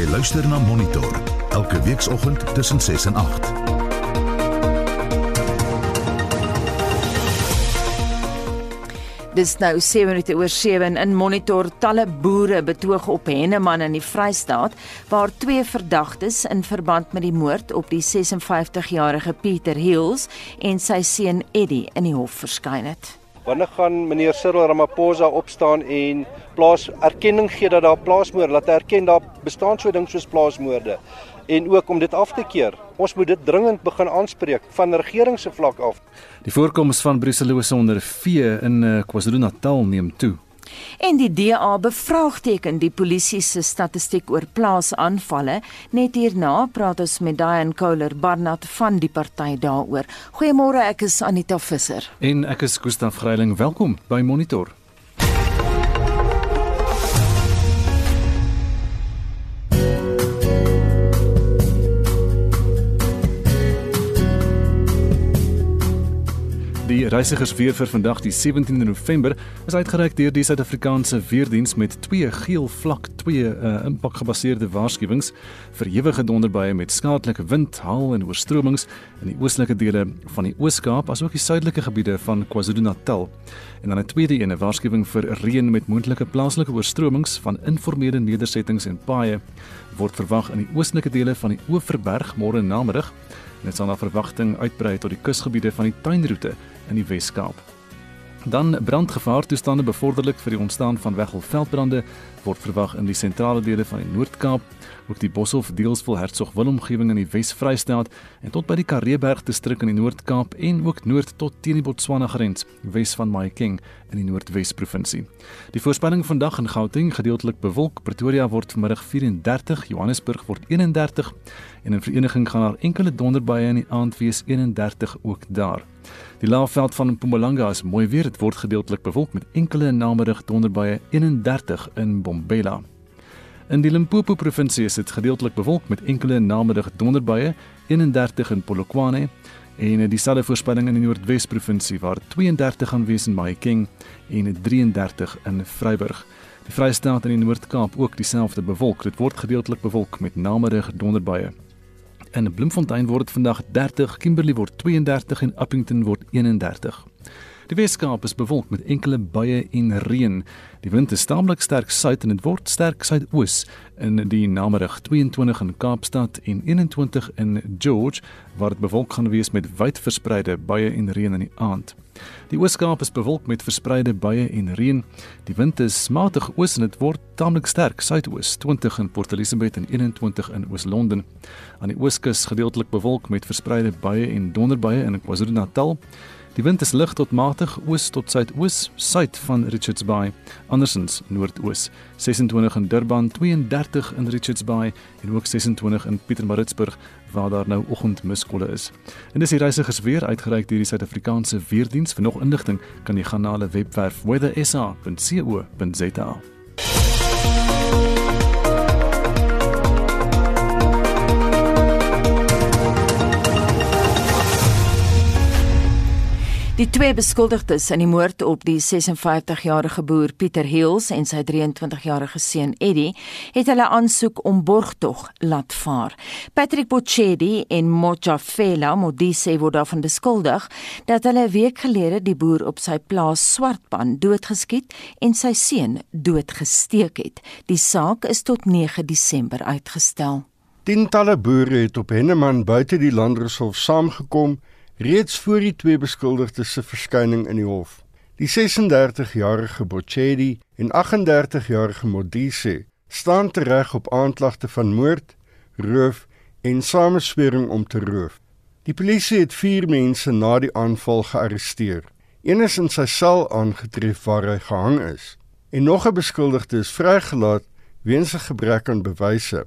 Jy luister na Monitor elke weekoggend tussen 6 en 8. Dis nou 7 minute oor 7 in Monitor talle boere betoog op Henneman in die Vrystaat waar twee verdagtes in verband met die moord op die 56-jarige Pieter Hills en sy seun Eddie in die hof verskyn het. Wanneer gaan meneer Cyril Ramaphosa opstaan en plaas erkenning gee dat daar plaasmoorde, laat hy erken daar bestaan so ding soos plaasmoorde en ook om dit af te keer. Ons moet dit dringend begin aanspreek van regering se vlak af. Die voorkoms van bruselose onder vee in uh, KwaZulu-Natal neem toe. En die DA bevraagteken die polisie se statistiek oor plaasaanvalle. Net hierna praat ons met Diane Kohler Barnard van die party daaroor. Goeiemôre, ek is Anita Visser. En ek is Gustaf Greiling. Welkom by Monitor. Die reisigersweer vir vandag die 17de November is uitgereik deur die Suid-Afrikaanse Weerdiens met twee geel vlak 2 uh, impakgebaseerde waarskuwings vir ewige donderbuie met skadelike wind, haal en oorstromings in die oostelike dele van die Oos-Kaap asook die suidelike gebiede van KwaZulu-Natal. En dan 'n tweede een, 'n waarskuwing vir reën met moontlike plaaslike oorstromings van informele nedersettings en paaie word verwag in die oostelike dele van die Oeverberg môre namiddag. Dit sal na verwagting uitbrei tot die kusgebiede van die tuinroete in die Wes-Kaap. Dan brandgevaar toestande bevorderlik vir die ontstaan van weggelveldbrande word verwag in die sentrale dele van die Noord-Kaap, ook die Boshoff deelsvol Hertsog Willem omgewing in die Wes-Vrystaat en tot by die Kareeberg distrik in die Noord-Kaap en ook noord tot teen die Botswana grens wes van Mahikeng in die Noordwes provinsie. Die voorspelling vandag in Gauteng gedeeltelik bewolk, Pretoria word vanmiddag 34, Johannesburg word 31 en in vereniging gaan daar enkele donderbuie in die aand wees 31 ook daar. Die laafveld van Mpumalanga is mooi weer. Dit word gedeeltelik bewolk met enkele namiddag donderbuie 31 in Bombela. In die Limpopo provinsie is dit gedeeltelik bewolk met enkele namiddag donderbuie 31 in Polokwane en dieselfde voorspelling in die Noordwes provinsie waar 32 gaan wees in Mahikeng en 33 in Vryburg. Die Vrystaat en die Noord-Kaap ook dieselfde bewolk. Dit word gedeeltelik bewolk met namiddag donderbuie In Bloemfontein word vandag 30, Kimberley word 32 en Appington word 31. Die Weskaap is bewolk met enkele buie en reën. Die wind is taamlik sterk suid en dit word sterk suidoos in die namiddag 22 in Kaapstad en 21 in George waar dit bewolk gaan wees met wyd verspreide buie en reën in die aand. Die Ooskaap is bewolk met verspreide buie en reën. Die wind is matig oos en dit word taamlik sterk suidoos 20 in Port Elizabeth en 21 in Oos-London. Aan die ooskus gedeeltelik bewolk met verspreide buie en donderbuie in KwaZulu-Natal. Die wind is lig tot matig oos tot suidoos suid van Richards Bay, andersins noordoos. 26 in Durban, 32 in Richards Bay en ook 26 in Pietermaritzburg waar daar nou oggendmuskolle is. En dis die reisigers weer uitgereik deur die Suid-Afrikaanse Weerdiens. Vir nog inligting kan jy gaan na hulle webwerf weathersa.co.za. Die twee beskuldigdes in die moord op die 56-jarige boer Pieter Hills en sy 23-jarige seun Eddie het hulle aansoek om borgtog laat vaar. Patrick Bochedi en Mojafela Modise word daarvan beskuldig dat hulle 'n week gelede die boer op sy plaas Swartpan doodgeskiet en sy seun doodgesteek het. Die saak is tot 9 Desember uitgestel. Tientalle boere het op Henneman buite die Landdroshof saamgekom reeds voor die twee beskuldigdes se verskyning in die hof. Die 36-jarige Bochedi en 38-jarige Modise staan tereg op aanklagte van moord, roof en sameswering om te roof. Die polisie het 4 mense na die aanval gearresteer. Een is in sy sel aangetref waar hy gehang is en nog 'n beskuldigde is vrygelaat weens 'n gebrek aan bewyse.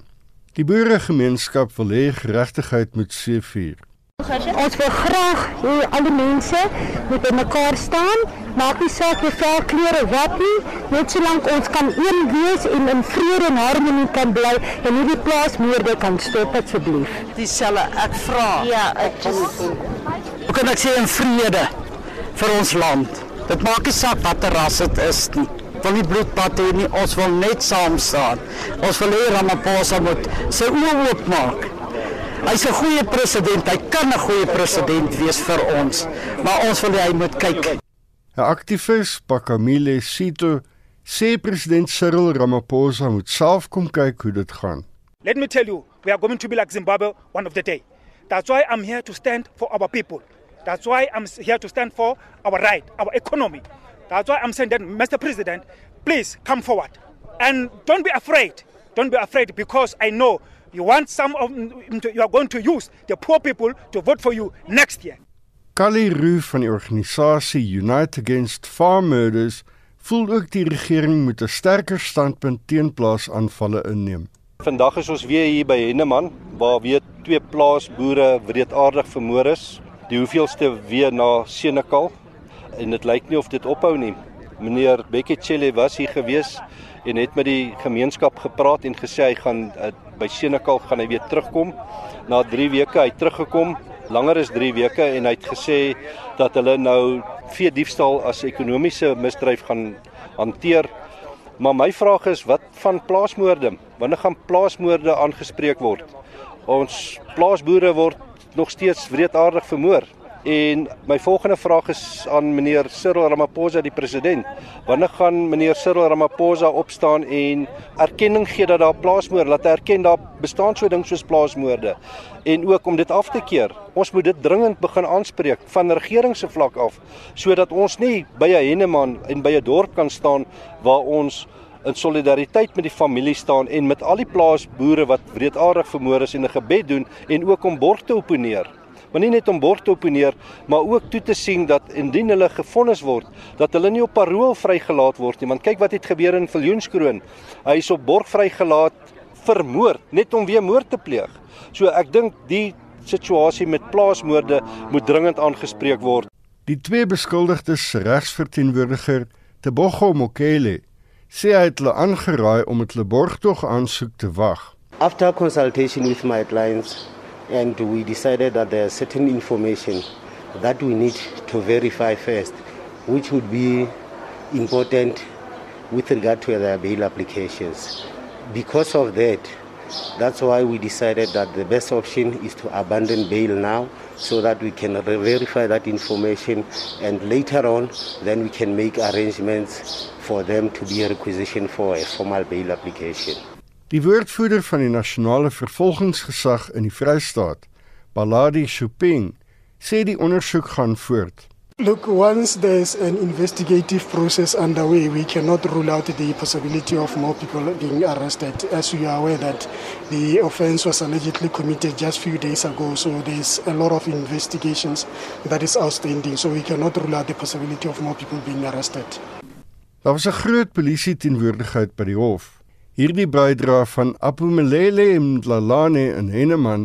Die boeregemeenskap wil hê geregtigheid moet seëvier. Ons wil graag hê al die mense moet by mekaar staan, maak nie saak wie vel kleure wat nie, net solank ons kan een wees en in vrede en harmonie kan bly en hierdie plaasmoorde kan stop asseblief. Dieselfde ek vra. Ja, ek is Hoe kan ek sê in vrede vir ons land? Dit maak nie saak watter ras dit is nie. wil nie bloedbad hê nie. Ons wil net saam staan. Ons wil hê Ramaphosa moet sy oë oopmaak. Hy's 'n goeie president. Hy kan 'n goeie president wees vir ons, maar ons wil hy moet kyk. 'n Aktivis, Pakamile Sito, sê president Cyril Ramaphosa moet self kom kyk hoe dit gaan. Let me tell you, we are going to be like Zimbabwe one of the day. That's why I'm here to stand for our people. That's why I'm here to stand for our right, our economy. That's why I'm saying that, Mr. President, please come forward. And don't be afraid. Don't be afraid because I know you want some of you are going to use the poor people to vote for you next year. Kali Roo van die organisasie Unite Against Farm Murders voel ook die regering moet 'n sterker standpunt teen plaasaanvalle inneem. Vandag is ons weer hier by Henneman waar weer twee plaasboere wreedaardig vermoor is. Die hoeveelste weer na Senekal en dit lyk nie of dit ophou nie. Meneer Beketchele was hier gewees en het met die gemeenskap gepraat en gesê hy gaan uh, by Senekal gaan hy weer terugkom. Na 3 weke hy teruggekom, langer as 3 weke en hy het gesê dat hulle nou vee diefstal as ekonomiese misdryf gaan hanteer. Maar my vraag is wat van plaasmoorde? Wanneer gaan plaasmoorde aangespreek word? Ons plaasboere word nog steeds wreedaardig vermoor. En my volgende vraag is aan meneer Cyril Ramaphosa die president. Wanneer gaan meneer Cyril Ramaphosa opstaan en erkenning gee dat daar plaasmoorde, laat erken daar bestaan so ding soos plaasmoorde en ook om dit af te keer. Ons moet dit dringend begin aanspreek van regering se vlak af sodat ons nie by 'n henneman en by 'n dorp kan staan waar ons in solidariteit met die familie staan en met al die plaasboere wat wreedaardig vermoor is en 'n gebed doen en ook om borg te opponeer maar nie net om borg te opponeer, maar ook toe te sien dat indien hulle gefonnis word, dat hulle nie op parol vrygelaat word nie. Want kyk wat het gebeur in Viljoenskroon. Hy is op borg vrygelaat vermoor net om weer moord te pleeg. So ek dink die situasie met plaasmoorde moet dringend aangespreek word. Die twee beskuldigdes regsverteenwoordiger, Tebogo Mokele, sê hy het hulle aangeraai om met hulle borgtog aansoek te wag. After consultation with my clients, and we decided that there are certain information that we need to verify first, which would be important with regard to their bail applications. Because of that, that's why we decided that the best option is to abandon bail now so that we can verify that information and later on then we can make arrangements for them to be a requisition for a formal bail application. Die woordvoerder van die nasionale vervolgingsgesag in die Vrystaat, Baladi Chopin, sê die ondersoek gaan voort. Look, once there's an investigative process underway, we cannot rule out the possibility of more people being arrested. As you are aware that the offense was allegedly committed just a few days ago, so there's a lot of investigations that is outstanding. So we cannot rule out the possibility of more people being arrested. Daar was 'n groot polisie teenwoordigheid by die hof. Hierdie bydra van Apumelele Mdlalane in Henneman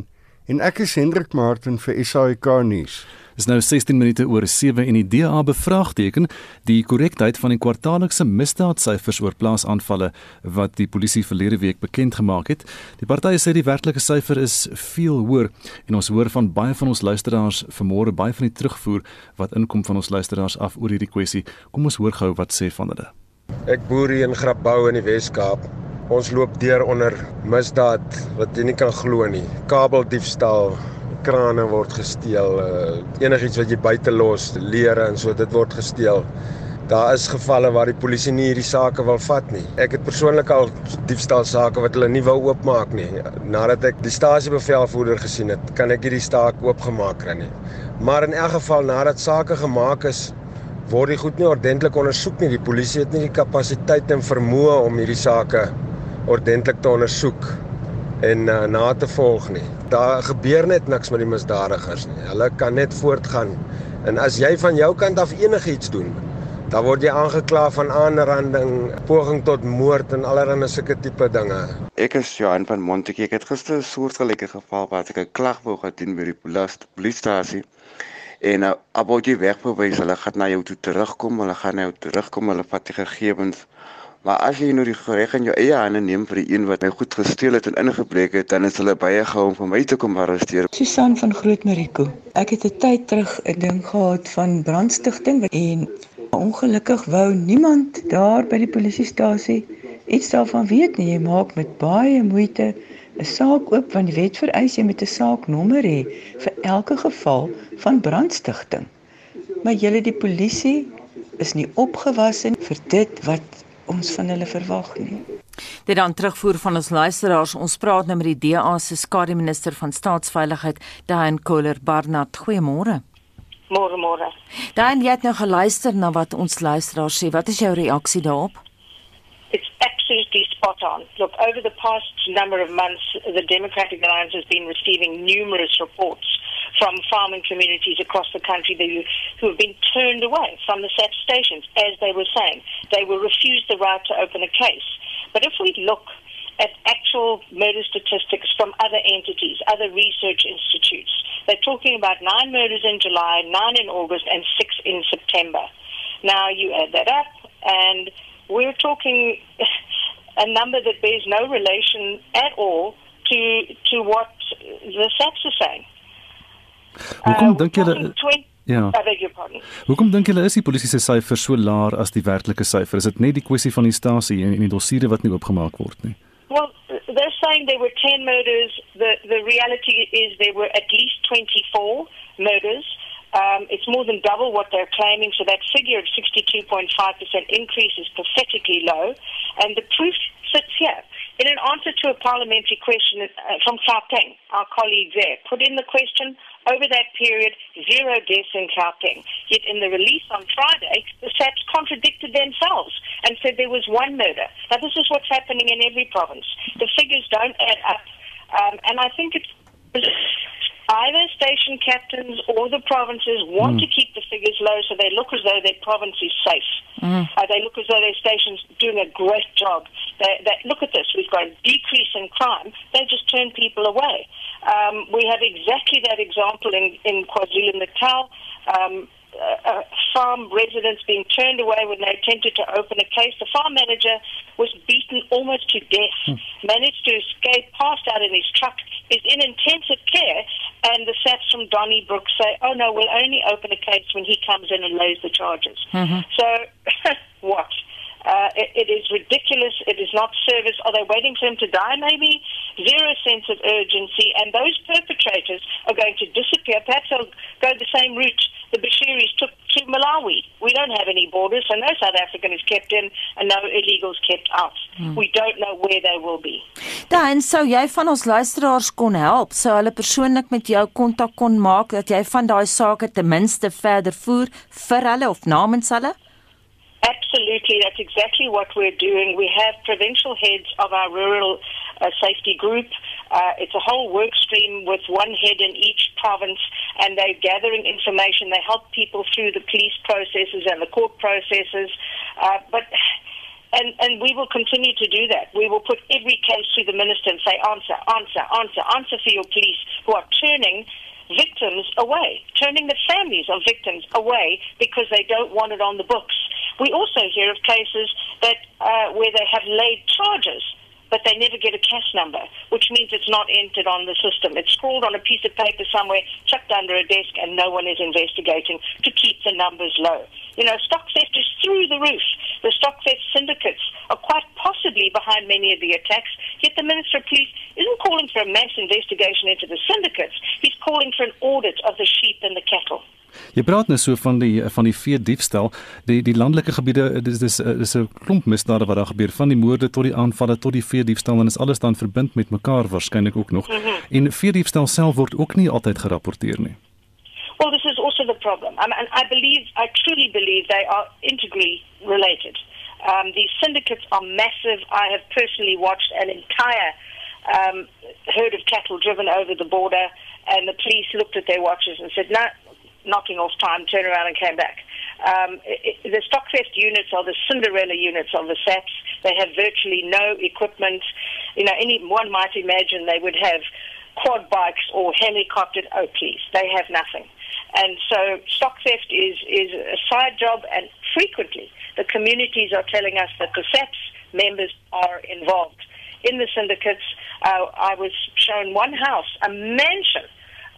en ek is Hendrik Martin vir SAK nuus. Dis nou 16 minute oor 7 en die DA bevraagteken die korrektheid van die kwartaallikse misdaadsyfers oor plaasaanvalle wat die polisie verlede week bekend gemaak het. Die party sê die werklike syfer is veel hoër en ons hoor van baie van ons luisteraars vanmôre baie van die terugvoer wat inkom van ons luisteraars af oor hierdie kwessie. Kom ons hoor gou wat sê van hulle. Ek boer hier in Grabouw in die Wes-Kaap. Ons loop deur onder misdaad wat jy nie kan glo nie. Kabeldiefstal, krane word gesteel, uh, enigiets wat jy buite los, leere en so dit word gesteel. Daar is gevalle waar die polisie nie hierdie sake wil vat nie. Ek het persoonlik al diefstal sake wat hulle nie wou oopmaak nie. Nadat ek die stasiebevelvoerder gesien het, kan ek hierdie staak oopgemaak kry nie. Maar in elk geval nadat sake gemaak is, word dit goed nie ordentlik ondersoek nie. Die polisie het nie die kapasiteit en vermoë om hierdie sake ordentlik te ondersoek en uh, na te volg nie. Daar gebeur net niks met die misdadigers nie. Hulle kan net voortgaan. En as jy van jou kant af enigiets doen, dan word jy aangekla van aanranding, poging tot moord en allerlei sulke tipe dinge. Ek is Johan van Montetjie. Ek het gister 'n soortgelyke geval waar ek 'n klag wou gedien by die polisiestasie. En nou, uh, aboutjie wegbewys, hulle gaan na jou toe terugkom, hulle gaan na jou terugkom, hulle vat die gegevens Maar as jy nou die reg in jou eie hande neem vir die een wat my goed gesteel het en ingebreek het, dan is hulle baie gehou om vir my te kom arresteer. Susan van Groot Mariko. Ek het 'n tyd terug 'n ding gehad van brandstigting en Ongelukkig wou niemand daar by die polisiestasie iets daarvan weet nie. Jy maak met baie moeite 'n saak oop want die wet vereis jy met 'n saaknommer hê vir elke geval van brandstigting. Maar julle die polisie is nie opgewasse vir dit wat ons van hulle verwag nie. Dit dan terugvoer van ons luisteraars. Ons praat nou met die DA se skare minister van staatsveiligheid, Diane Kohler Barnard. Goeiemôre. Môre môre. Dan jy het nou geluister na wat ons luisteraars sê. Wat is jou reaksie daarop? It's absolutely spot on. Look, over the past number of months, the Democratic Alliance has been receiving numerous reports from farming communities across the country who have been turned away from the SAP stations, as they were saying. They were refused the right to open a case. But if we look at actual murder statistics from other entities, other research institutes, they're talking about nine murders in July, nine in August, and six in September. Now you add that up, and we're talking a number that bears no relation at all to to what the SAPs are saying. Hoekom dink julle Ja. Hoekom dink julle is die polisie se syfer so laag as die werklike syfer? Is dit net die kwessie van die stasie en, en die dossiere wat nie oopgemaak word nie? Well, they're saying there were 10 murders. The the reality is there were at least 24 murders. Um, it's more than double what they're claiming, so that figure of 62.5% increase is pathetically low. And the proof sits here. In an answer to a parliamentary question uh, from Gauteng, our colleague there put in the question over that period, zero deaths in Gauteng. Yet in the release on Friday, the SAPs contradicted themselves and said there was one murder. Now, this is what's happening in every province. The figures don't add up. Um, and I think it's either station captains or the provinces want mm. to keep the figures low so they look as though their province is safe. Mm. Uh, they look as though their station's doing a great job. They, they, look at this, we've got a decrease in crime. They just turn people away. Um, we have exactly that example in, in KwaZulu-Natal. Um, uh, farm residents being turned away when they attempted to open a case. The farm manager was beaten almost to death, mm. managed to escape, passed out in his truck, is in intensive care, and the SAPs from Donnybrook say, oh no, we'll only open a case when he comes in and lays the charges. Mm-hmm. So, what? Uh, it, it is ridiculous. It is not service. Are they waiting for him to die? Maybe zero sense of urgency, and those perpetrators are going to disappear. Perhaps they'll go the same route the Bashiris took to Malawi. We don't have any borders, so no South African is kept in and no illegals kept out. Hmm. We don't know where they will be. Dan sou jy van ons luisteraars kon help, sou hulle persoonlik met jou kontak kon maak dat jy van daai sake ten minste verder voer vir hulle of namens hulle? Absolutely, that's exactly what we're doing. We have provincial heads of our rural uh, safety group. Uh, it's a whole work stream with one head in each province, and they're gathering information. They help people through the police processes and the court processes. Uh, but and, and we will continue to do that. We will put every case to the minister and say, answer, answer, answer, answer for your police who are turning victims away, turning the families of victims away because they don't want it on the books. We also hear of cases that uh, where they have laid charges but they never get a cash number, which means it's not entered on the system. It's scrawled on a piece of paper somewhere, chucked under a desk, and no one is investigating to keep the numbers low. You know, stock theft is through the roof. The stock theft syndicates are quite possibly behind many of the attacks, yet the Minister of Police isn't calling for a mass investigation into the syndicates. He's calling for an audit of the sheep and the cattle. Jy praat nou so van die van die vee diefstal, die die landelike gebiede dis dis dis 'n klomp misdade wat daar gebeur van die moorde tot die aanvalle tot die vee diefstal en is alles dan verbind met mekaar waarskynlik ook nog. Mm -hmm. En vee diefstal self word ook nie altyd gerapporteer nie. The problem. I mean, I believe, I truly believe they are integrally related. Um, these syndicates are massive. I have personally watched an entire um, herd of cattle driven over the border, and the police looked at their watches and said, "No, knocking off time, turn around and came back. Um, it, the stock theft units are the Cinderella units of the SAPs. They have virtually no equipment. You know, anyone might imagine they would have quad bikes or helicoptered Oakleys. They have nothing. And so stock theft is, is a side job, and frequently the communities are telling us that the SAPs members are involved in the syndicates. Uh, I was shown one house, a mansion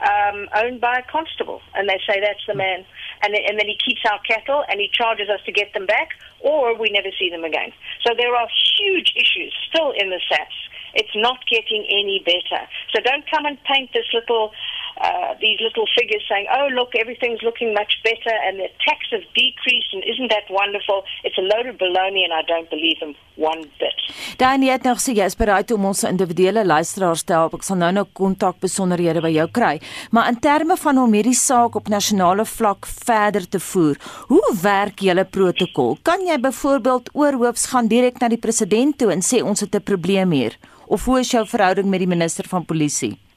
um, owned by a constable, and they say that's the man. and, and then he keeps our cattle and he charges us to get them back, or we never see them again. So there are huge issues still in the SAPs. It's not getting any better. So don't come and paint this little, uh, these little figures saying, "Oh, look, everything's looking much better, and the tax have decreased, and isn't that wonderful?" It's a load of baloney, and I don't believe them one bit. Dan het nog sê jy is bereid om ons individuele luisteraars te help. Ek sal nou nou kontak besonderhede by jou kry. Maar in terme van om hierdie saak op nasionale vlak verder te voer, hoe werk julle protokol? Kan jy byvoorbeeld oorhoops gaan direk na die president toe en sê ons het 'n probleem hier? Of hoe is jou verhouding met die minister van polisie?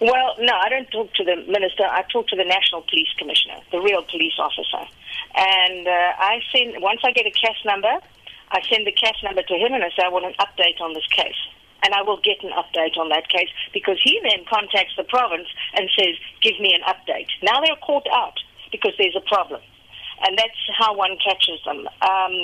Well, no, I don't talk to the minister. I talk to the National Police Commissioner, the real police officer. And uh, I send, once I get a case number, I send the case number to him and I say, I want an update on this case. And I will get an update on that case because he then contacts the province and says, give me an update. Now they're caught out because there's a problem. And that's how one catches them. Um,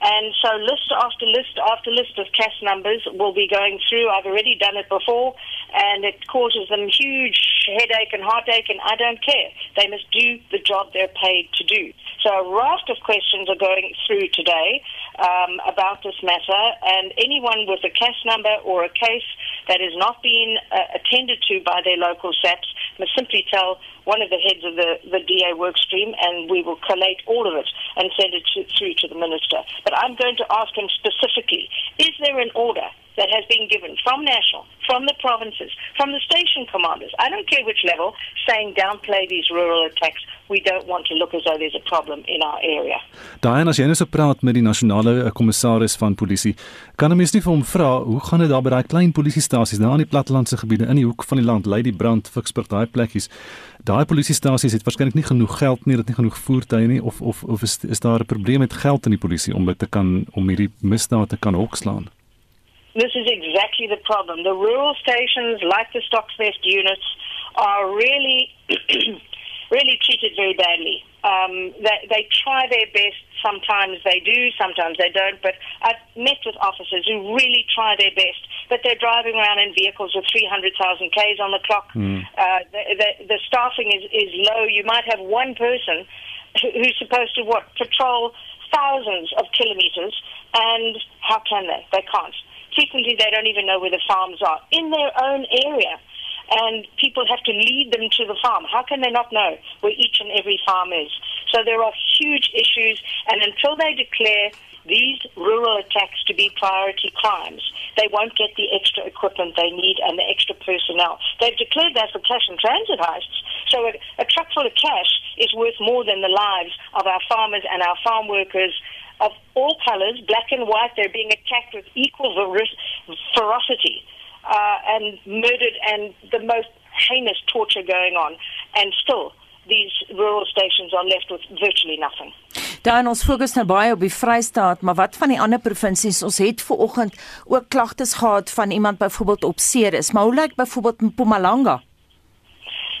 and so list after list after list of case numbers will be going through. I've already done it before, and it causes them huge headache and heartache, and I don't care. They must do the job they're paid to do. So a raft of questions are going through today um, about this matter, and anyone with a case number or a case that is not being uh, attended to by their local SAPs must simply tell one of the heads of the, the DA work stream, and we will collate all of it and send it to, through to the minister. But I'm going to ask him specifically, is there an order that has been given from national, from the provinces, from the station commanders, I don't care which level, saying downplay these rural attacks. We don't want to look as though there's a problem in our area. Diana, as jy nou so praat met die nasionale eh, kommissaris van polisie, kan 'n mens nie vir hom vra hoe gaan dit daar by daai klein polisiestasies daar in die plattelandse gebiede in die hoek van die land, lei die brand, Ficksburg, daai plekkies. Daai polisiestasies het waarskynlik nie genoeg geld nie, dit nie genoeg voertuie nie of of of is, is daar 'n probleem met geld in die polisie om dit te kan om hierdie misdade te kan hokslaan? This is exactly the problem. The rural stations, like the stock theft units, are really, really treated very badly. Um, they, they try their best. Sometimes they do, sometimes they don't. But I've met with officers who really try their best, but they're driving around in vehicles with 300,000 Ks on the clock. Hmm. Uh, the, the, the staffing is, is low. You might have one person who's supposed to what patrol thousands of kilometers, and how can they? They can't. Frequently, they don't even know where the farms are in their own area, and people have to lead them to the farm. How can they not know where each and every farm is? So there are huge issues, and until they declare these rural attacks to be priority crimes, they won't get the extra equipment they need and the extra personnel. They've declared that for cash and transit heists. So a, a truck full of cash is worth more than the lives of our farmers and our farm workers of all colors, black and white. They're being attacked with equal ferocity uh, and murdered and the most heinous torture going on. And still, these rural stations are left with virtually nothing. Dan ons fokus nou baie op die Vrystaat, maar wat van die ander provinsies? Ons het ver oggend ook klagtes gehad van iemand byvoorbeeld op Ceres, maar hoe lyk byvoorbeeld Mpumalanga?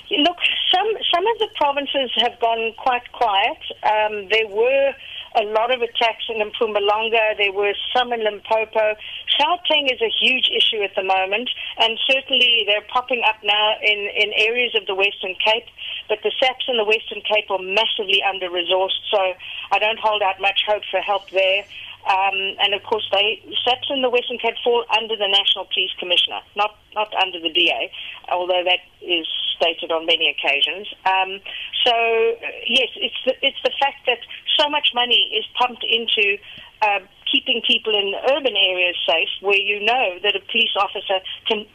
Look, some some of the provinces have gone quite quiet. Um, there were a lot of attacks in Mpumalanga. There were some in Limpopo. Gauteng is a huge issue at the moment, and certainly they're popping up now in, in areas of the Western Cape. But the SAPs in the Western Cape are massively under resourced, so I don't hold out much hope for help there. Um, and of course, they SAPs in the Western Cape fall under the National Police Commissioner, not not under the DA, although that is stated on many occasions. Um, so uh, yes, it's the, it's the fact that so much money is pumped into uh, keeping people in urban areas safe, where you know that a police officer can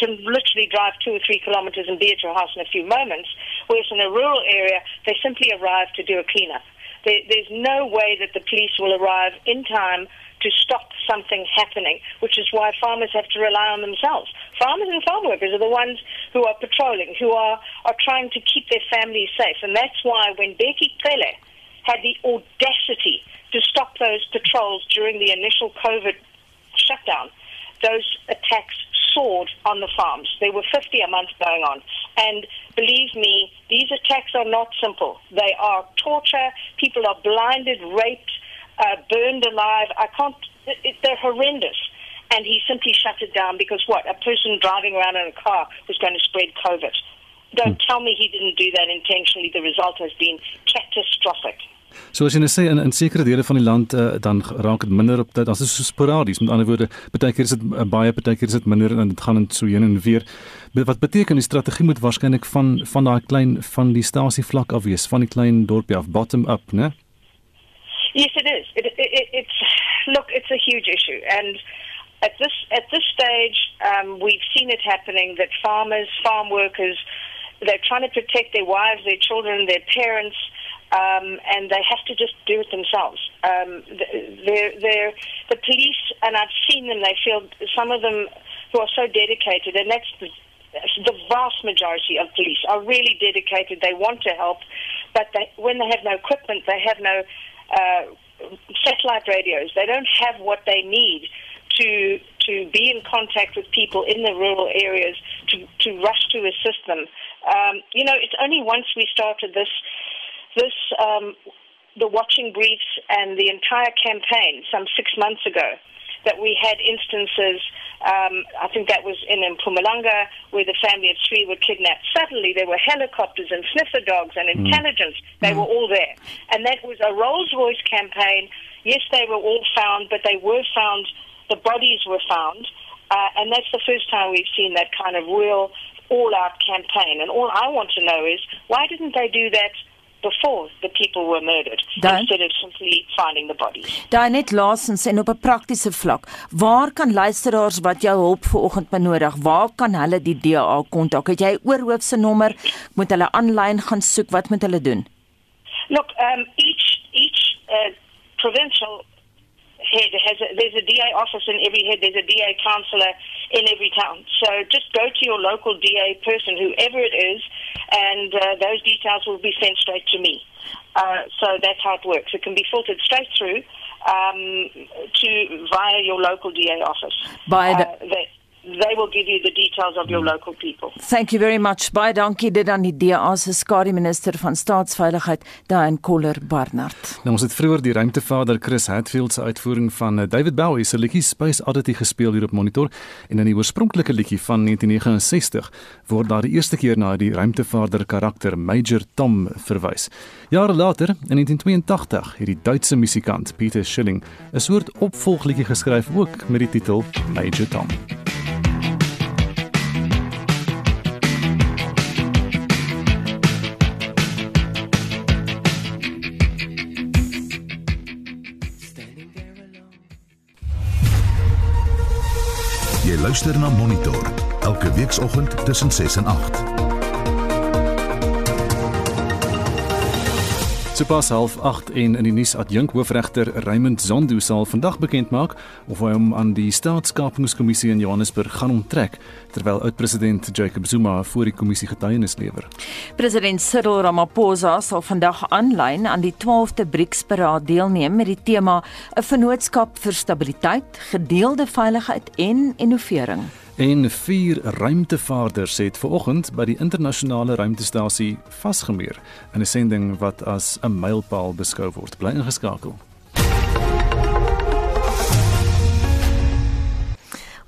can literally drive two or three kilometres and be at your house in a few moments. Whereas in a rural area, they simply arrive to do a cleanup. There, there's no way that the police will arrive in time to stop something happening, which is why farmers have to rely on themselves. Farmers and farm workers are the ones who are patrolling, who are, are trying to keep their families safe. And that's why when Becky Pele had the audacity to stop those patrols during the initial COVID shutdown, those attacks soared on the farms. There were 50 a month going on. And believe me, these attacks are not simple. They are torture. People are blinded, raped, uh, burned alive. I can't, it, it, they're horrendous. And he simply shut it down because what? A person driving around in a car was going to spread COVID. Don't tell me he didn't do that intentionally. The result has been catastrophic. So as jy nou sê in in sekere dele van die land uh, dan raak dit minder op dit dit so sporadies. Met ander woorde, baie keer is dit uh, baie baie keer is dit minder en dit gaan so heen en weer. Wat beteken die strategie moet waarskynlik van van daai klein van die stasie vlak af wees, van die klein dorpie af bottom up, né? Yes, it is. It, it, it, it's look, it's a huge issue, and at this at this stage, um, we've seen it happening that farmers, farm workers, they're trying to protect their wives, their children, their parents um, and they have to just do it themselves. Um, they're, they're, the police, and I've seen them, they feel some of them who are so dedicated, and that's the, the vast majority of police are really dedicated. They want to help, but they, when they have no equipment, they have no uh, satellite radios. They don't have what they need to to be in contact with people in the rural areas to to rush to assist them. Um, you know, it's only once we started this this, um, the watching briefs and the entire campaign some six months ago, that we had instances, um, I think that was in Mpumalanga, where the family of three were kidnapped. Suddenly there were helicopters and sniffer dogs and mm. intelligence. They mm. were all there. And that was a Rolls Royce campaign. Yes, they were all found, but they were found, the bodies were found. Uh, and that's the first time we've seen that kind of real all out campaign. And all I want to know is why didn't they do that before the people were murdered Dan, instead of simply finding the bodies. Daai net laasens en op 'n praktiese vlak, waar kan luisteraars wat jou hulp vanoggend benodig, waar kan hulle die DA kontak? Het jy oorhoof se nommer? Moet hulle aanlyn gaan soek? Wat moet hulle doen? Look, um each each uh, provincial head has a, there's a DA office in every head, there's a DA councillor in every town. So just go to your local DA person, whoever it is, and uh, those details will be sent straight to me. Uh, so that's how it works. It can be filtered straight through um, to via your local DA office. By the- uh, they will give you the details of your local people. Thank you very much. Baie dankie dit aan die DA se skare minister van staatsveiligheid, Daan Koller Barnard. Nou ons het vroeër die ruimtevader Chris Hadfield se uitvoering van eh, David Bowie se liedjie Space Oddity gespeel hier op monitor en in die oorspronklike liedjie van 1969 word daar die eerste keer na die ruimtevader karakter Major Tom verwys. Jare later, in 1982, het die Duitse musikant Peter Schilling 'n soort opvolgliedjie geskryf ook met die titel Major Tom. Luister na Monitor elke weekoggend tussen 6 en 8. Sopas half 8 en in die nuus adjunk hoofregter Raymond Zondo sal vandag bekend maak of hy hom aan die staatskapingskommissie in Johannesburg gaan onttrek terwyl oud-president Jacob Zuma voor die kommissie getuienis lewer. President Cyril Ramaphosa sal vandag aanlyn aan die 12de BRICS-beraad deelneem met die tema 'n vennootskap vir stabiliteit, gedeelde veiligheid en innovering. En vier ruimtevaarders het vanoggend by die internasionale ruimtestasie vasgemeer in 'n sending wat as 'n mylpaal beskou word. Bly ingeskakel.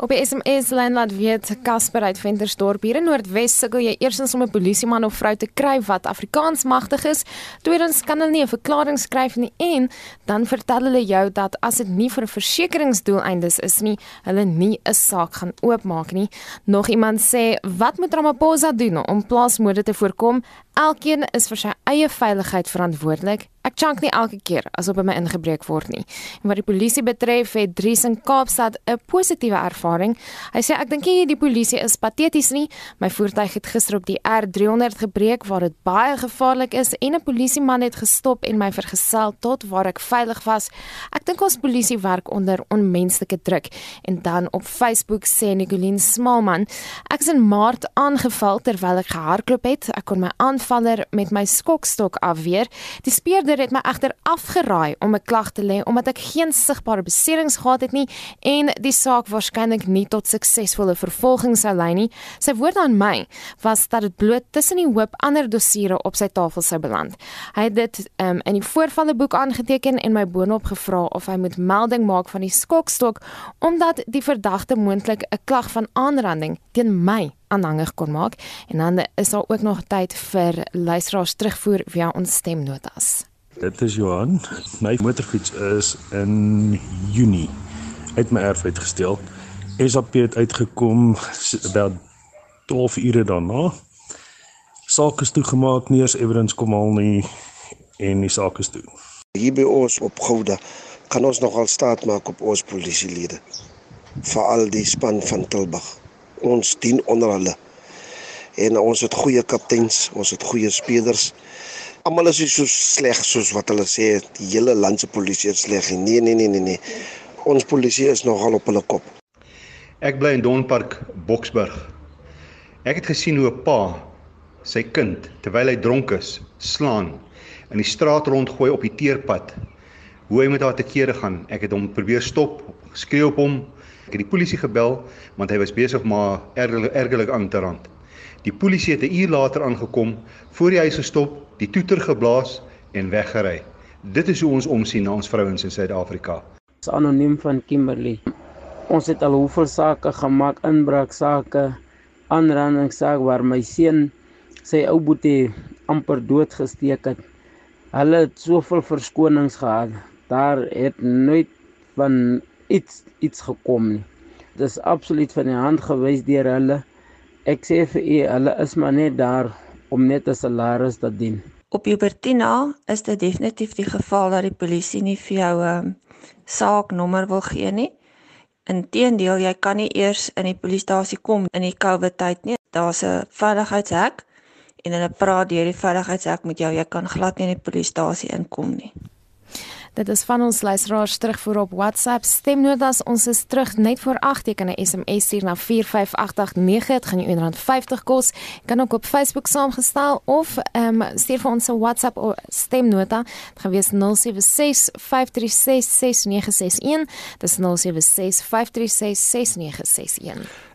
Op die SMS lyn laat weet Casper uit Ventersdorp hier in Noordwes sukkel jy eersins om 'n polisieman of vrou te kry wat Afrikaans magtig is. Tweedens kan hulle nie 'n verklaring skryf nie en dan vertel hulle jou dat as dit nie vir 'n versekeringsdoeleindes is nie, hulle nie 'n saak gaan oopmaak nie. Nog iemand sê, "Wat moet Ramaphosa doen om plaasmoorde te voorkom? Elkeen is vir sy eie veiligheid verantwoordelik." Ek chunk nie elke keer as op my ingebreek word nie. En wat die polisie betref, het Dries in Kaapstad 'n positiewe ervaring. Hy sê ek dink nie die polisie is pateties nie. My voertuig het gister op die R300 gebreek waar dit baie gevaarlik is en 'n polisieman het gestop en my vergesel tot waar ek veilig was. Ek dink ons polisie werk onder onmenslike druk. En dan op Facebook sê Nicoline Smalman, ek is in Maart aangeval terwyl ek gehardloop het. Ek kon my aanvaller met my skokstok afweer. Die speer Verder het my egter afgeraai om 'n klag te lê omdat ek geen sigbare beserings gehad het nie en die saak waarskynlik nie tot suksesvolle vervolging sou lei nie. Sy woord aan my was dat dit bloot tussen die hoop ander dossiere op sy tafel sou beland. Hy het dit um, in die voorvalle boek aangeteken en my boonop gevra of hy moet melding maak van die skokstok omdat die verdagte moontlik 'n klag van aanranding teen my aanhangig kon maak en dan is daar ook nog tyd vir luisteraars terugvoer via ons stemnotas. Dit is Johan. My motorfiets is in Junie uit my erf uitgesteel. SAP het uitgekom wel 12 ure daarna. Saak is toegemaak, nie eens evidence kom al nie en die saak is toe. Hier by ons op Gouda kan ons nogal staat maak op ons polisielede. Veral die span van Tilburg. Ons dien onder hulle. En ons het goeie kapteins, ons het goeie spelers. Almal is so sleg soos wat hulle sê, die hele land se polisie is sleg. Nee, nee, nee, nee, nee. Ons polisie is nogal op hulle kop. Ek bly in Donpark, Boksburg. Ek het gesien hoe 'n pa sy kind terwyl hy dronk is, slaan in die straat rondgooi op die teerpad. Hoe hy met haar te kere gaan. Ek het hom probeer stop, skreeu op hom. Ek het die polisie gebel want hy was besig om haar ergerlik ergerlik aan te rand. Die polisie het 'n uur later aangekom, voor die huis gestop, die toeter geblaas en weggery. Dit is hoe ons omsien na ons vrouens in Suid-Afrika. Dis anoniem van Kimberley. Ons het al hoeveel sake gemaak, inbraaksaake, aanrandingssaak waar my seun sy ou boetie amper doodgesteek het. Hulle het soveel verskonings gehad. Daar het nooit van iets iets gekom nie. Dit is absoluut van die hand gewys deur hulle. Ek sê vir u, hulle is maar net daar om net 'n salaris te dien. Op Ubertina is dit definitief die geval dat die polisie nie vir jou 'n ehm, saaknommer wil gee nie. Inteendeel, jy kan nie eers in die polisiestasie kom in die COVID tyd nie. Daar's 'n veiligheidshek en hulle praat deur die veiligheidshek met jou. Jy kan glad nie in die polisiestasie inkom nie. Dit is van ons luisteraars terugvoer op WhatsApp. Stemnotas, ons is terug net voor 8 teken 'n SMS hier na 45889. Dit gaan jou R150 kos. Jy kan ook op Facebook saamgestel of ehm um, stuur vir ons 'n WhatsApp of stemnota. Dit gaan wees 0765366961. Dis 0765366961.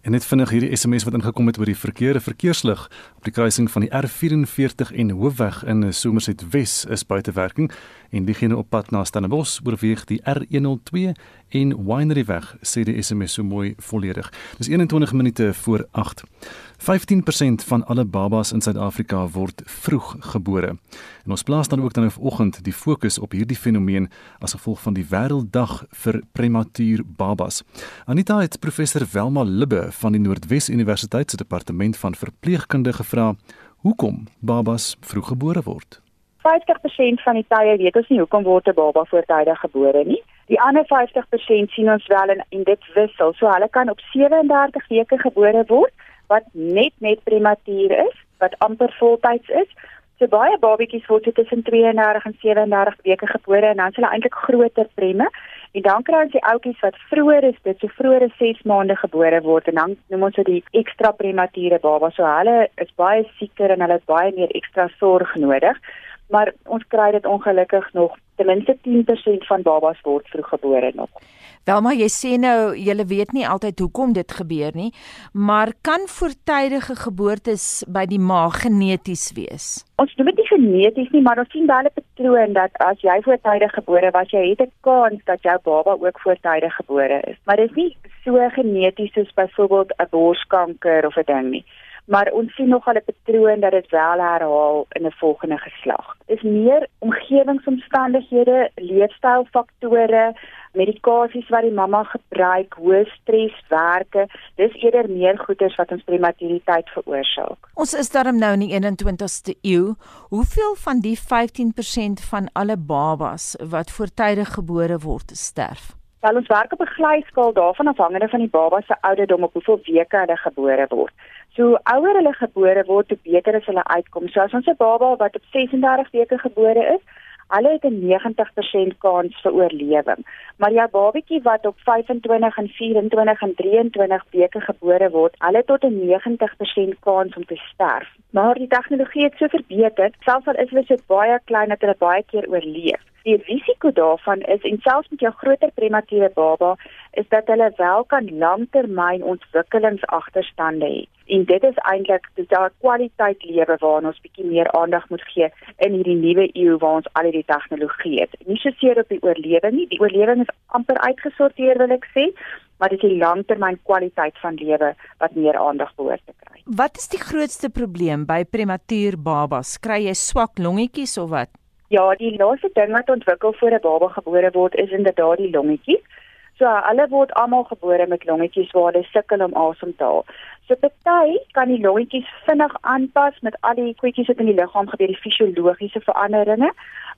En net vinnig hierdie SMS wat ingekom het oor die verkeer, verkeerslig op die kruising van die R44 en Hoofweg in Somerset Wes is buite werking en diegene op pad na Stellenbosch oorweeg die R102 en Winery weg, sê die SMS so mooi volledig. Dis 21 minute voor 8. 15% van alle babas in Suid-Afrika word vroeg gebore. En ons plaas dan ook dan vanoggend die fokus op hierdie fenomeen as gevolg van die Wêrelddag vir Prematuur Babas. Anita het professor Welma Libbe van die Noordwes Universiteit se departement van verpleegkunde gevra hoekom babas vroeg gebore word. 50% van die tye weet ons nie hoekom word 'n baba voortydig gebore nie. Die ander 50% sien ons wel en, en dit wissel. So hulle kan op 37 weke gebore word wat net net prematuur is, wat amper voltyds is. So baie babatjies word tussen 32 en 37 weke gebore en dan is hulle eintlik groter premme. En dan kry ons die ouetjies wat vroeër is, dit so vroeër as 6 maande gebore word en dan noem ons dit die ekstra premature baba. So hulle is baie sieker en hulle het baie meer ekstra sorg nodig. Maar ons kry dit ongelukkig nog ten minste 10% van babas word vroeggebore nog. Welma, jy sê nou jy weet nie altyd hoekom dit gebeur nie, maar kan voortydige geboortes by die ma geneties wees? Ons noem dit nie geneties nie, maar ons sien wel 'n patroon dat as jy voortydig gebore was, jy het 'n kans dat jou baba ook voortydig gebore is. Maar dit is nie so geneties soos byvoorbeeld 'n borskanker of 'n ding nie maar ons sien nog al 'n patroon dat dit wel herhaal in 'n volgende geslag. Dis meer omgewingsomstandighede, leefstylfaktore, medikasies wat die mamma gebruik, hoë stres, werke, dis eerder meer goeters wat ons prematuriteit veroorsaak. Ons is daarom nou in die 21ste eeu. Hoeveel van die 15% van alle babas wat voortydig gebore word, sterf? Wel ons werk op 'n glyskaal daarvan afhangende van die baba se ouderdom op hoeveel weke hulle gebore word. So ouer hulle gebore word, hoe beter is hulle uitkom. So as ons 'n baba wat op 36 weke gebore is, hulle het 'n 90% kans vir oorlewing. Maar jou babatjie wat op 25 en 24 en 23 weke gebore word, hulle het tot 'n 90% kans om te sterf. Maar die tegnologie het so verbeter, selfs al is hulle so baie klein dat hulle baie keer oorleef die risiko daarvan is en selfs met jou groter premature baba is dat hulle wel kan langtermyn ontwikkelingsagterstande hê. En dit is eintlik dis daai kwaliteit lewe waarna ons bietjie meer aandag moet gee in hierdie nuwe eeu waar ons al hierdie tegnologie het. Nie so seer op die oorlewing nie. Die oorlewing is amper uitgesorteer wil ek sê, maar dit is die langtermyn kwaliteit van lewe wat meer aandag behoort te kry. Wat is die grootste probleem by prematuur babas? Kry jy swak longetjies of wat? Ja, die laaste ding wat ontwikkel voor 'n baba gebore word is inderdaad die longetjies. So hulle word almal gebore met longetjies waar hulle sukkel om asem te haal. So party kan die longetjies vinnig aanpas met al die kwetjies wat in die liggaam gebeur, die fisiologiese veranderinge,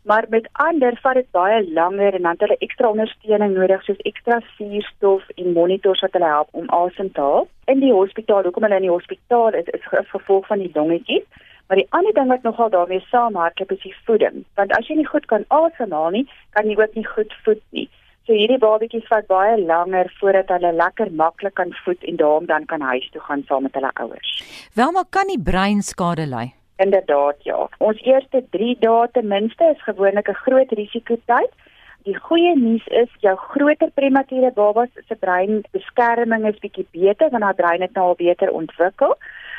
maar met ander vat dit baie langer en dan het hulle ekstra ondersteuning nodig soos ekstra suurstof en monitors wat hulle help om asem te haal. In die hospitaal, hoekom hulle in die hospitaal is, is as gevolg van die longetjies. Maar die ander ding wat nogal daarmee saamhardloop is die voeding, want as jy nie goed kan asemhaal nie, kan jy ook nie goed voed nie. So hierdie babatjies vat baie langer voordat hulle lekker maklik kan voed en daarom dan kan huis toe gaan saam met hulle ouers. Welma kan die brein skade ly? Inderdaad ja. Ons eerste 3 dae ten minste is gewoonlik 'n groot risikotyd. Die goeie nuus is jou groter premature babas se breinbeskerming is bietjie beter want haar brein het nou al beter ontwikkel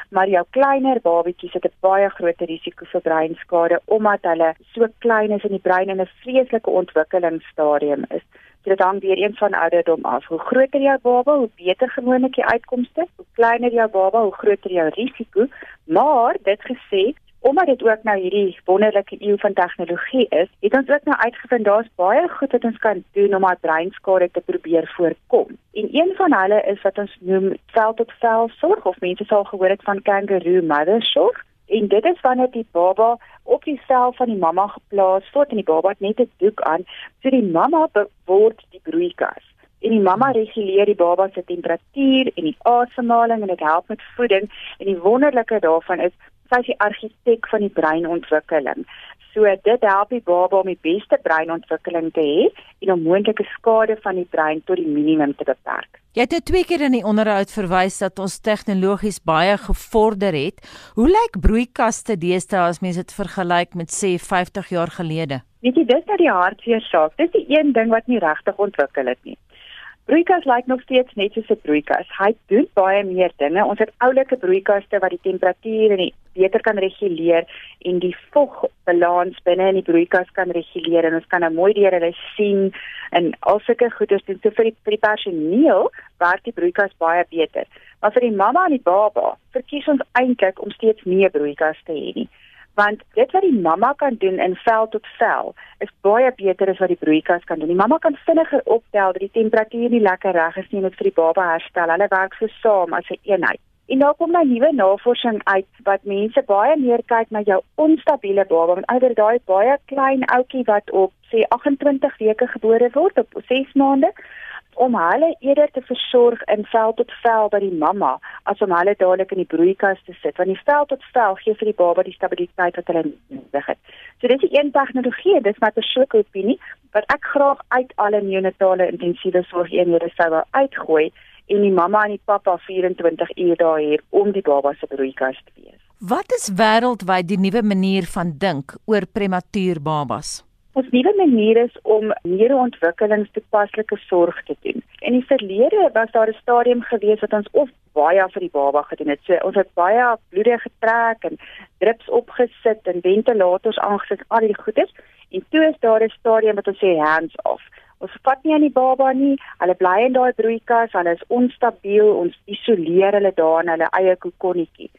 maar jou kleiner babatjies het 'n baie groter risiko vir breinskade omdat hulle so klein is en die brein in 'n vreeslike ontwikkelingsstadium is. Dit hang weer eens van ouderdom af. Hoe groter jou baba, hoe beter gewoonlik die uitkomste. Hoe kleiner jou baba, hoe groter jou risiko. Maar dit gesê, omdat dit ook nou hierdie wonderlike eeu van tegnologie is, het ons ook nou uitgevind daar's baie goed wat ons kan doen om our breinskade te probeer voorkom. En een van hulle is wat ons noem vel tot vel sorg of mense sal gehoor het van kangaroo mother sorg. En dit is wanneer die baba op die vel van die mamma geplaas word en die baba het net 'n doek aan, so die mamma word die broeikas. En die mamma reguleer die baba se temperatuur en die asemhaling en dit help met voeding en die wonderlike daarvan is sy is die argitek van die breinontwikkeling. So dit help die baba om die beste breinontwikkeling te hê en om moontlike skade van die brein tot die minimum te beperk. Jy het twee keer in die onderhoud verwys dat ons tegnologies baie gevorder het. Hoe lyk broeikaste deesdae as mens dit vergelyk met sê 50 jaar gelede? Weet jy, dis net die hartseer saak. Dis die een ding wat nie regtig ontwikkel het nie. Broeikas lyk nog steeds net soos 'n broeikas. Hy doen baie meer dinge. Ons het oulike broeikaste wat die temperatuur en die beter kan reguleer en die vogbalans binne in die broeikas kan reguleer en ons kan nou mooi deur hulle sien en al sulke goeders doen. So vir die, vir die personeel werk die broeikas baie beter. Maar vir die mamma en die baba verkies ons eintlik om steeds nie 'n broeikas te hê nie want dit wat die mamma kan doen in vel tot vel is baie beter as wat die broeikas kan doen. Die mamma kan vinniger optel dat die temperatuur nie lekker reg is nie en dit vir die baba herstel. Hulle werk so saam as 'n een eenheid. En nou kom nou nuwe navorsing uit wat mense baie meer kyk na jou onstabiele baba, want ouer daai baie klein ouetjie wat op sê 28 weke gebore word op 6 maande om hulle eerder te versorg in vel tot vel by die mamma as om hulle dadelik in die broeikas te sit want die vel tot vel gee vir die baba die stabiliteit wat hulle nodig het. So dis 'n een tegnologie, dis my persoonlike opinie wat ek graag uit alle neonatale intensiewe sorgeenhede sou wou uitgooi en die mamma en die pappa 24 uur daar hê om die baba se broeikas te wees. Wat is wêreldwyd die nuwe manier van dink oor prematuur babas? Ons nuwe manier is om neuroontwikkelingstoepaslike sorg te doen. In die verlede was daar 'n stadium gewees wat ons of baie vir die baba gedoen het. So ons het baie bloede getrek en drips opgesit en ventilators aangesit, al die goeders. En toe is daar 'n stadium wat ons sê hands off. Ons vat nie aan die baba nie. Hulle bly in daai broeikas, hulle is onstabiel. Ons isoleer hulle daar in hulle eie kokonnetjie.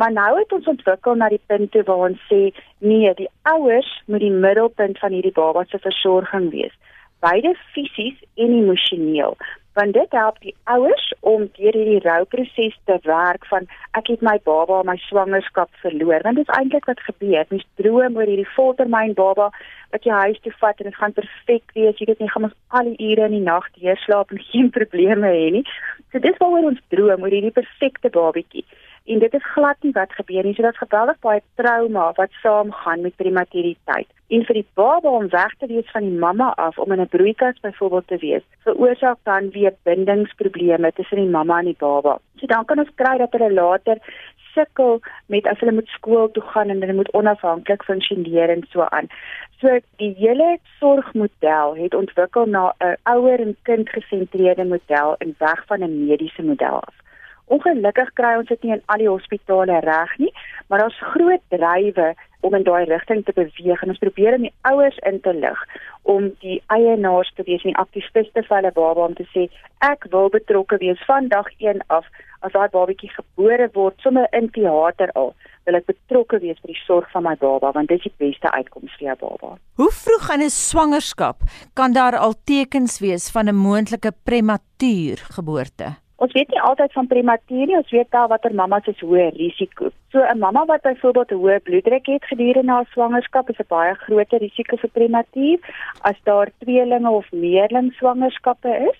Maar nou het ons ontwikkel na die punt toe waar ons sê nee, die ouers moet die middelpunt van hierdie baba se versorging wees. Beide fisies en emosioneel. Want dit help die ouers om deur hierdie rouproses te werk van ek het my baba my swangerskap verloor. Want dit is eintlik wat gebeur. Mens droom oor hierdie voltermyn baba wat jy huis toe vat en dit gaan perfek wees. Jy weet nie gaan ons al die ure in die nag deurslaap en geen probleme hê nie. So dis waaroor ons droom oor hierdie perfekte babatjie en dit is glad nie wat gebeur nie. So dit's geweldig baie trauma wat saamgaan met prematuriteit. En vir die baba om weg te wees van die mamma af om in 'n broeikas byvoorbeeld te wees, veroorsaak dan weer bindingsprobleme tussen die mamma en die baba. So dan kan ons kry dat hulle later sukkel met as hulle moet skool toe gaan en hulle moet onafhanklik funksioneer en so aan. So die hele sorgmodel het ontwikkel na 'n ouer en kind gesentreerde model en weg van 'n mediese model af Ongelukkig kry ons dit nie in al die hospitale reg nie, maar daar's groot drywe om in daai rigting te beweeg en ons probeer om die ouers in te lig om die eienaars te wees en die aktiviste vir hulle baba om te sê ek wil betrokke wees van dag 1 af as daai babatjie gebore word sommer in teater al wil ek betrokke wees by die sorg van my baba want dit is die beste uitkoms vir jou baba. Hoe vroeg in 'n swangerskap kan daar al tekens wees van 'n moontlike prematuur geboorte? Ons weet nie altyd van prematuur nie, ons weet wel watter mamas is hoë risiko. So 'n mamma wat byvoorbeeld 'n hoë bloeddruk het gedurende haar swangerskap is 'n baie groter risiko vir prematuur as daar tweelinge of meerling swangerskappe is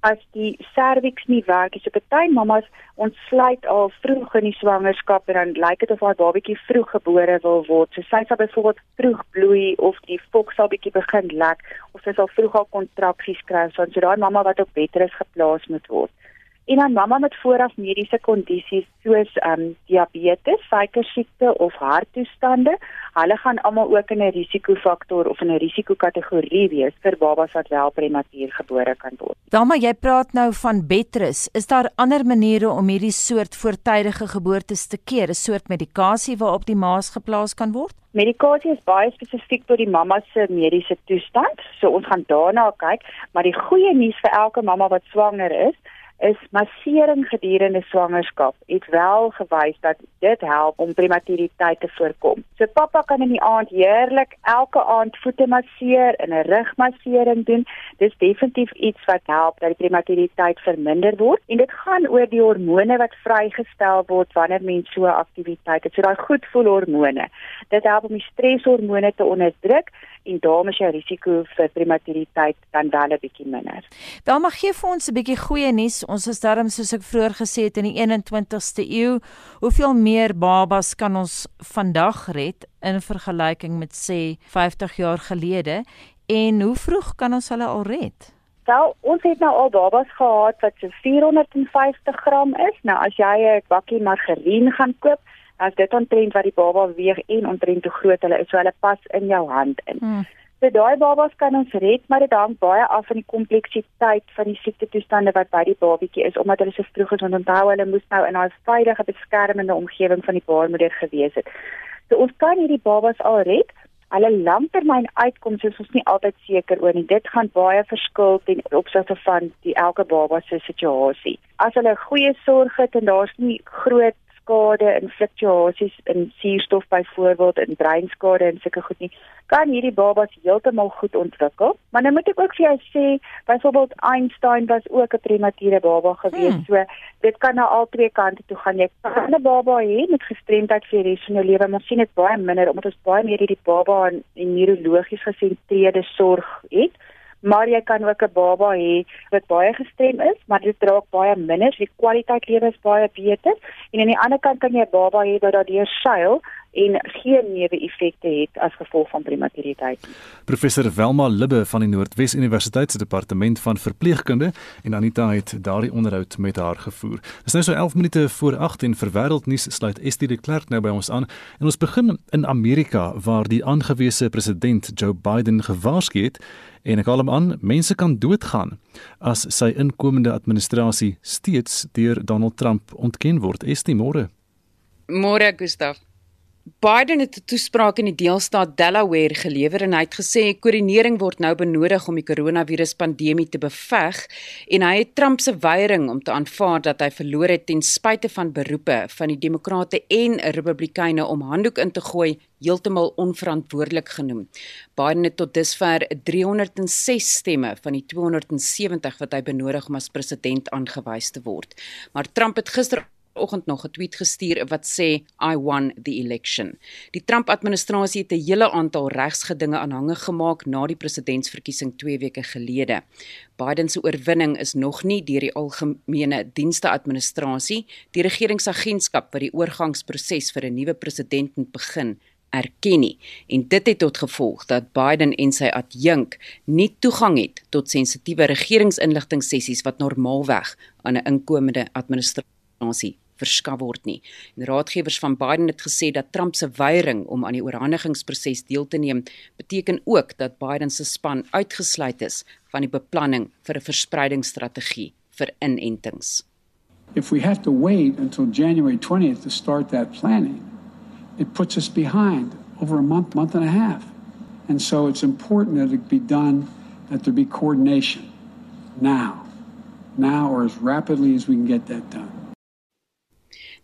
as die serviks nie werk, is 'n party mamas ontsluit al vroeg in die swangerskap en dan lyk dit of haar babatjie vroeg gebore wil word. So sy sal byvoorbeeld vroeg bloei of die fok sal bietjie begin lek of sy sal vroeg al kontraksies kry, so daai mamma wat op bedrus geplaas moet word en dan mamma met vooraf mediese kondisies soos ehm um, diabetes, suikersiekte of harttoestande, hulle gaan almal ook in 'n risikofaktor of in 'n risikokategorie wees vir babas wat wel prematuur gebore kan word. Dama, jy praat nou van bedrus. Is daar ander maniere om hierdie soort voortydige geboortes te keer? 'n Soort medikasie waarop die maas geplaas kan word? Medikasie is baie spesifiek tot die mamma se mediese toestand, so ons gaan daarna kyk, maar die goeie nuus vir elke mamma wat swanger is, is massering gedurende swangerskap het wel gewys dat dit help om prematuriteit te voorkom. So pappa kan in die aand heerlik elke aand voete masseer en 'n rugmassering doen. Dis definitief iets wat help dat die prematuriteit verminder word en dit gaan oor die hormone wat vrygestel word wanneer mens so 'n aktiwiteit het. So daai goed voel hormone. Dit help om die stresshormone te onderdruk en daarmee is jou risiko vir prematuriteit dan wel 'n bietjie minder. Wel mag gee vir ons 'n bietjie goeie nuus. Ons is darm soos ek vroeër gesê het in die 21ste eeu. Hoeveel meer babas kan ons vandag red in vergelyking met sê 50 jaar gelede en hoe vroeg kan ons hulle al red? Wel, ons het nou al babas gehad wat so 450 gram is. Nou as jy 'n bakkie margarien gaan koop, as dit omtrent wat die baba weeg en omtrent hoe groot hulle is, so hulle pas in jou hand in. Hmm. So daai babas kan ons red, maar dit hang baie af van die kompleksiteit van die siekte toestande wat by die babatjie is omdat hulle so vroeg is want onthou hulle moes nou in 'n veilige beskermende omgewing van die baarmoeder gewees het. So ons kan hierdie babas al red. Hulle langtermyn uitkomste is ons nie altyd seker oor nie. Dit gaan baie verskil ten opsigte van die elke baba se situasie. As hulle goeie sorg het en daar's nie groot skade en fluktuasies in suurstof byvoorbeeld in breinskade en sulke goed nie kan hierdie babas heeltemal goed ontwikkel. Maar nou moet ek ook vir jou sê byvoorbeeld Einstein was ook 'n premature baba gewees hmm. so dit kan na al twee kante toe gaan. Jy kan 'n baba hê met gestremdheid vir die res van jou lewe maar sien dit baie minder omdat ons baie meer hierdie baba in, in neurologies gesentreerde sorg het maar jy kan ook 'n baba hê wat baie gestrem is, maar dit draak baie minder, die kwaliteit lewe is baie beter. En aan die ander kant kan jy 'n baba hê wat daardeur seil en geen neeweffekte het as gevolg van prematuriteit. Professor Welma Libbe van die Noordwes Universiteit se departement van verpleegkunde en Anita het daardie onderhoud met haar gevoer. Dit is nou so 11 minute voor 8 en vir wêreldnuus sluit Estie de Klerk nou by ons aan en ons begin in Amerika waar die aangewese president Joe Biden gewaarsku het en ek haal hom aan, mense kan doodgaan as sy inkomende administrasie steeds deur Donald Trump ontken word. Estie môre. Môre Gustaf. Biden het 'n toespraak in die deelstaat Delaware gelewer en hy het gesê koördinering word nou benodig om die koronaviruspandemie te beveg en hy het Trump se weiering om te aanvaar dat hy verloor het ten spyte van beroepe van die demokrate en republikeine om handdoek in te gooi heeltemal onverantwoordelik genoem. Biden het tot dusver 306 stemme van die 270 wat hy benodig om as president aangewys te word. Maar Trump het gister oggend nog 'n tweet gestuur wat sê I won the election. Die Trump-administrasie het 'n hele aantal regsgedinge aanhangig gemaak na die presidentsverkiesing 2 weke gelede. Biden se oorwinning is nog nie deur die algemene dienste administrasie, die regeringsagentskap wat die oorgangsproses vir 'n nuwe president moet begin erken nie en dit het tot gevolg dat Biden en sy adjunk nie toegang het tot sensitiewe regeringsinligtingsessies wat normaalweg aan 'n inkomende administrasie verskaf word nie. En raadgewers van Biden het gesê dat Trump se weiering om aan die oorhandigingsproses deel te neem beteken ook dat Biden se span uitgesluit is van die beplanning vir 'n verspreidingsstrategie vir inentings. If we have to wait until January 20th to start that planning, it puts us behind over a month, month and a half. And so it's important that it be done, that there be coordination now, now or as rapidly as we can get that done.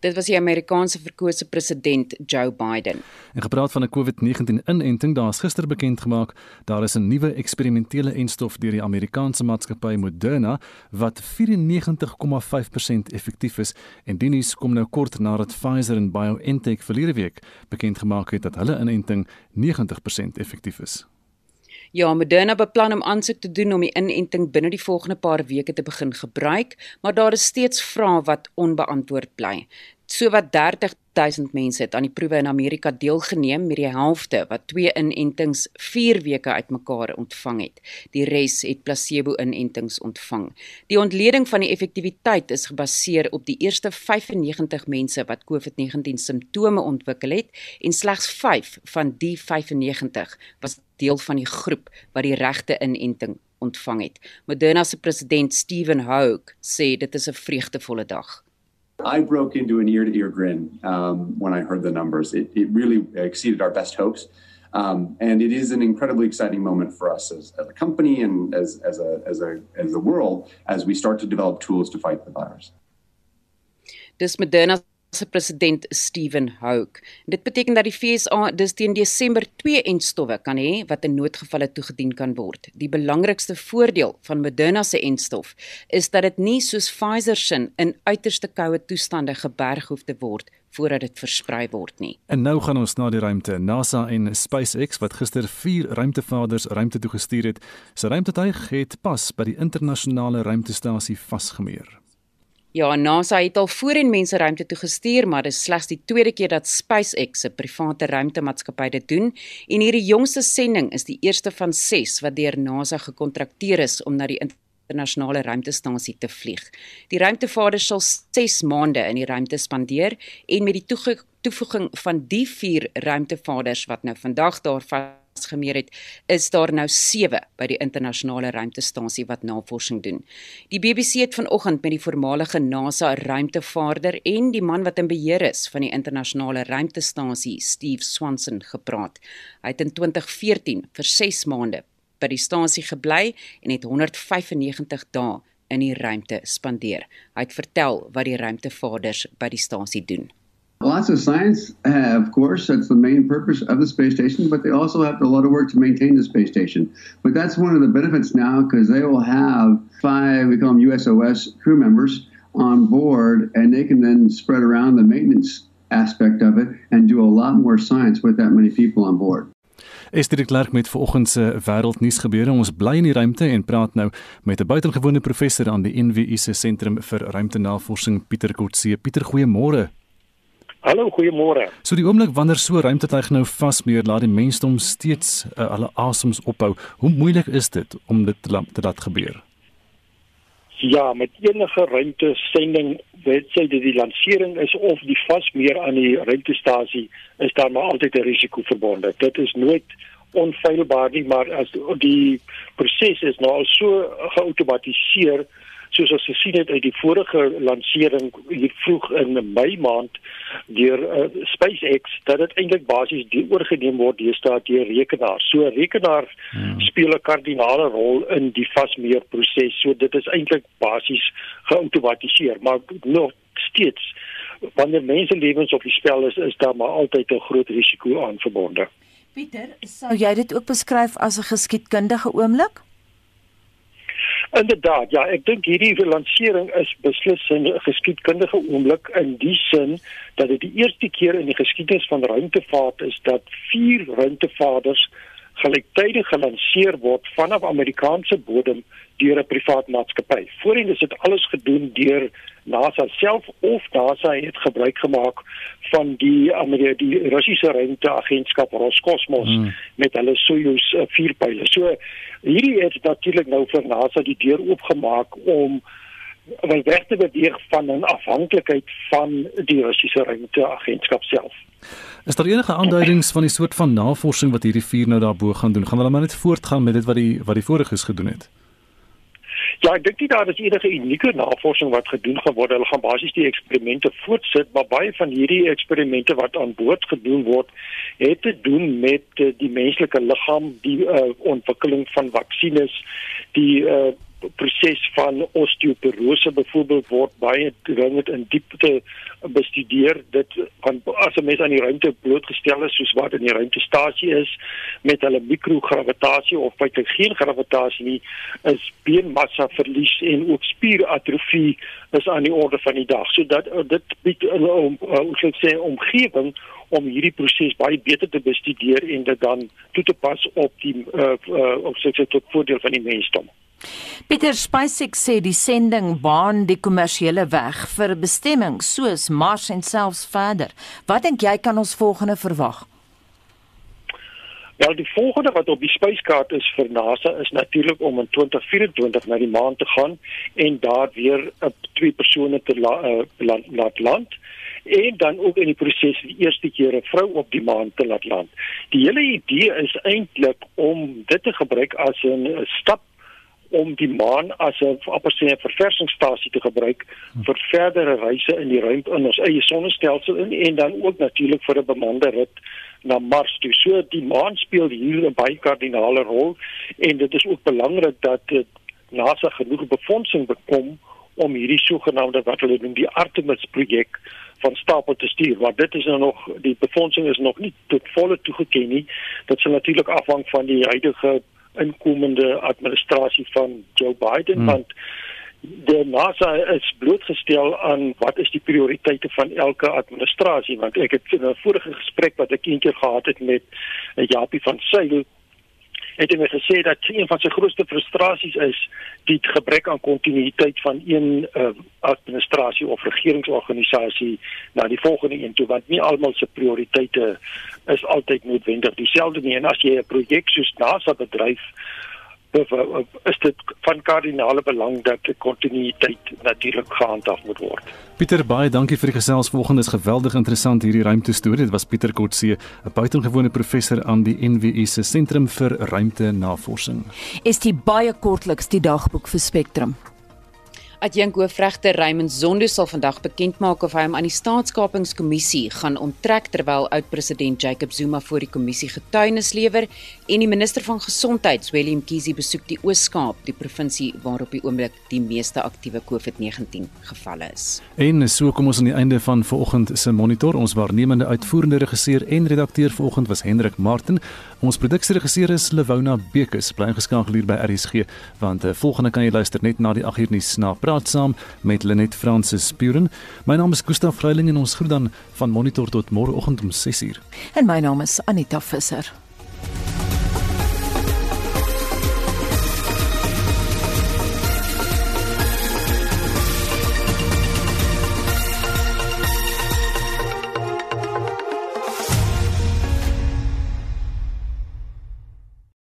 Dit was die Amerikaanse verkose president Joe Biden. En gepraat van 'n COVID-19 inenting, daar is gister bekend gemaak daar is 'n nuwe eksperimentele enstof deur die Amerikaanse maatskappy Moderna wat 94,5% effektief is en die nuus kom nou kort nadat Pfizer en BioNTech verlede week bekend gemaak het dat hulle inenting 90% effektief is. Ja, Moderna beplan om aansoek te doen om die inenting binne die volgende paar weke te begin gebruik, maar daar is steeds vrae wat onbeantwoord bly. Sowat 30 000 mense het aan die proewe in Amerika deelgeneem met die helfte wat twee inentings 4 weke uitmekaar ontvang het. Die res het placebo-inentings ontvang. Die ontleding van die effektiwiteit is gebaseer op die eerste 95 mense wat COVID-19 simptome ontwikkel het en slegs 5 van die 95 was deel van die groep wat die regte inenting ontvang het. Moderna se president Stephen Hoge sê dit is 'n vreugdevolle dag. I broke into an ear to ear grin um, when I heard the numbers. It, it really exceeded our best hopes. Um, and it is an incredibly exciting moment for us as, as a company and as, as, a, as, a, as a world as we start to develop tools to fight the virus. Dis Moderna se president Stephen Hoke. Dit beteken dat die FSA dis teen Desember 2 en stowwe kan hê wat in noodgevalle toegedien kan word. Die belangrikste voordeel van Moderna se enstof is dat dit nie soos Pfizer se in uiterste koue toestande geberg hoef te word voordat dit versprei word nie. En nou gaan ons na die ruimte. NASA en SpaceX wat gister 4 ruimtevaarders ruimte toe gestuur het, se ruimtetuig het pas by die internasionale ruimtestasie vasgemeer. Ja, NASA het al voorheen mense ruimte toe gestuur, maar dit is slegs die tweede keer dat SpaceX, 'n private ruimtemaatskappy, dit doen. En hierdie jongste sending is die eerste van 6 wat deur NASA gekontrakteer is om na die internasionale ruimtestasie te vlieg. Die ruimtevaarders sal 6 maande in die ruimte spandeer en met die toevoeging van die 4 ruimtevaarders wat nou vandag daar gemeer het, is daar nou 7 by die internasionale ruimtestasie wat navorsing doen. Die BBC het vanoggend met die voormalige NASA ruimtevaarder en die man wat in beheer is van die internasionale ruimtestasie, Steve Swanson, gepraat. Hy het in 2014 vir 6 maande by die stasie gebly en het 195 dae in die ruimte spandeer. Hy het vertel wat die ruimtevaarders by die stasie doen. Lots of science, uh, of course, that's the main purpose of the space station, but they also have a lot of work to maintain the space station. But that's one of the benefits now because they will have five, we call them USOS crew members on board, and they can then spread around the maintenance aspect of it and do a lot more science with that many people on board. Esther de Klerk met vanoggend se wêreldnuus gebeure. Ons bly in die ruimte en praat nou met 'n buitengewone professor aan die NWU se sentrum vir ruimtenavorsing Pieter Kotse. Pieter, goeiemôre. Hallo, goeiemôre. So die oomblik wanneer so ruimtetuig nou vasmeer, laat die mensdom steeds uh, hulle asems ophou. Hoe moeilik is dit om dit te laat, te laat gebeur? Ja, met enige ruimtesending, weet jy dat die lansering is of die vasmeer aan die ruimtestasie, is daar maar altyd 'n risiko verbonde. Dit is nooit onfeilbaar nie, maar as die proses is nou al so geautomatiseer soos ons gesien het uit die vorige lansering hier vroeg in Mei maand deur uh, SpaceX dat dit eintlik basies oorgeneem word deesdae deur rekenaars. So rekenaar hmm. speel 'n kardinale rol in die vasmeer proses. So dit is eintlik basies geautomatiseer, maar nog steeds wanneer mense lewens op die spel is, is daar maar altyd 'n groot risiko aan verbonde. Pieter, sou jy dit ook beskryf as 'n geskiedkundige oomblik? Inderdaad, ja, ek dink hierdie lansering is beslis 'n geskiedkundige oomblik in die sin dat dit die eerste keer in die geskiedenis van ruimtevaart is dat vier ruimtevaarders gelyktydig gelanseer word vanaf Amerikaanse bodem deur 'n privaat maatskappy. Voorheen is dit alles gedoen deur NASA self of NASA het gebruik gemaak van die Amerika die Russiese ruimteagentskap Roscosmos hmm. met hulle Soyuz 4 pile. So hierdie het natuurlik nou vir NASA die deur oopgemaak om wel weg te beweeg van 'n afhanklikheid van die Russiese ruimteagentskap self. Is daar enige aanduidings van die soort van navorsing wat hierdie vier nou daarbo gaan doen? Gaan hulle maar net voortgaan met dit wat die wat die voriges gedoen het? Ja, ek dink nie daar is enige unieke navorsing wat gedoen gaan word. Hulle gaan basies die eksperimente voortsit, maar baie van hierdie eksperimente wat aan boord gedoen word, het te doen met uh, die menslike liggaam, die uh, ontwikkeling van vaksines, die uh, proses van osteoporose byvoorbeeld word baie dringend in diepte bestudeer dit kan as 'n mens aan die ruimte blootgestel is soos wat in die ruimtestasie is met hulle mikrogravitasie of feitelik geen gravitasie nie is beenmassa verlies en ook spieratrofie is aan die orde van die dag. So dat dit bied 'n om sou ek sê omgewing om hierdie proses baie beter te bestudeer en dit dan toe te pas op die uh, uh, op sê tot voordeel van die mensdom Pieter Spacek sê die sending baan die kommersiële weg vir bestemmings soos Mars en selfs verder. Wat dink jy kan ons volgende verwag? Wel die volgende wat op die spyskaart is vir NASA is natuurlik om in 2024 na die maan te gaan en daar weer op twee persone te la, uh, land, laat land en dan ook in die proses die eerste keer 'n vrou op die maan te laat land. Die hele idee is eintlik om dit te gebruik as 'n stap om die maan as 'n appersie verversingsstasie te gebruik vir verdere reise in die ruimte in ons eie sonnestelsel in en dan ook natuurlik vir 'n bemande rit na Mars toe. So die maan speel hier 'n baie kardinale rol en dit is ook belangrik dat dit NASA genoeg befondsing bekom om hierdie sogenaamde wat hulle noem die Artemis projek van stapel te stuur want dit is nou nog die befondsing is nog nie tot volle toegeken nie dit sal natuurlik afhang van die huidige inkomende administrasie van Joe Biden hmm. want die NASA is blootgestel aan wat is die prioriteite van elke administrasie want ek het in 'n vorige gesprek wat ek eendag gehad het met Japie van Sail het hy gesê dat een van sy grootste frustrasies is die gebrek aan kontinuïteit van een uh, administrasie of regeringsorganisasie na die volgende een toe want nie almal se prioriteite is altyd noodwendig dieselfde nie. En as jy 'n projek soos NASA bedryf is dit van kardinale belang dat die kontinuïteit natuurlik gehandhaaf moet word. Pieter baie dankie vir die gesels. Volgende is geweldig interessant hierdie ruimte storie. Dit was Pieter Kotse, 'n buitengewone professor aan die NWU se Sentrum vir Ruimtenavorsing. Is dit baie kortliks die dagboek vir Spectrum? Adjunk hoofregter Raymond Zondo sal vandag bekend maak of hy hom aan die staatskapingskommissie gaan onttrek terwyl oud-president Jacob Zuma voor die kommissie getuienis lewer en die minister van gesondheid, Willem Kiesi, besoek die Oos-Kaap, die provinsie waar op die oomblik die meeste aktiewe COVID-19 gevalle is. En so kom ons aan die einde van vanoggend se monitor. Ons waarnemende uitvoerende regisseur en redakteur vanoggend was Hendrik Martin. Ons produksieregisseur is Lewona Bekes. Bly ingeskakel hier by RSG want uh, volgende kan jy luister net na die 8 uur nuus na praat saam met Lenet Francis Spuren. My naam is Gustaf Greiling en ons groet dan van Monitor tot môreoggend om 6uur. En my naam is Anita Visser.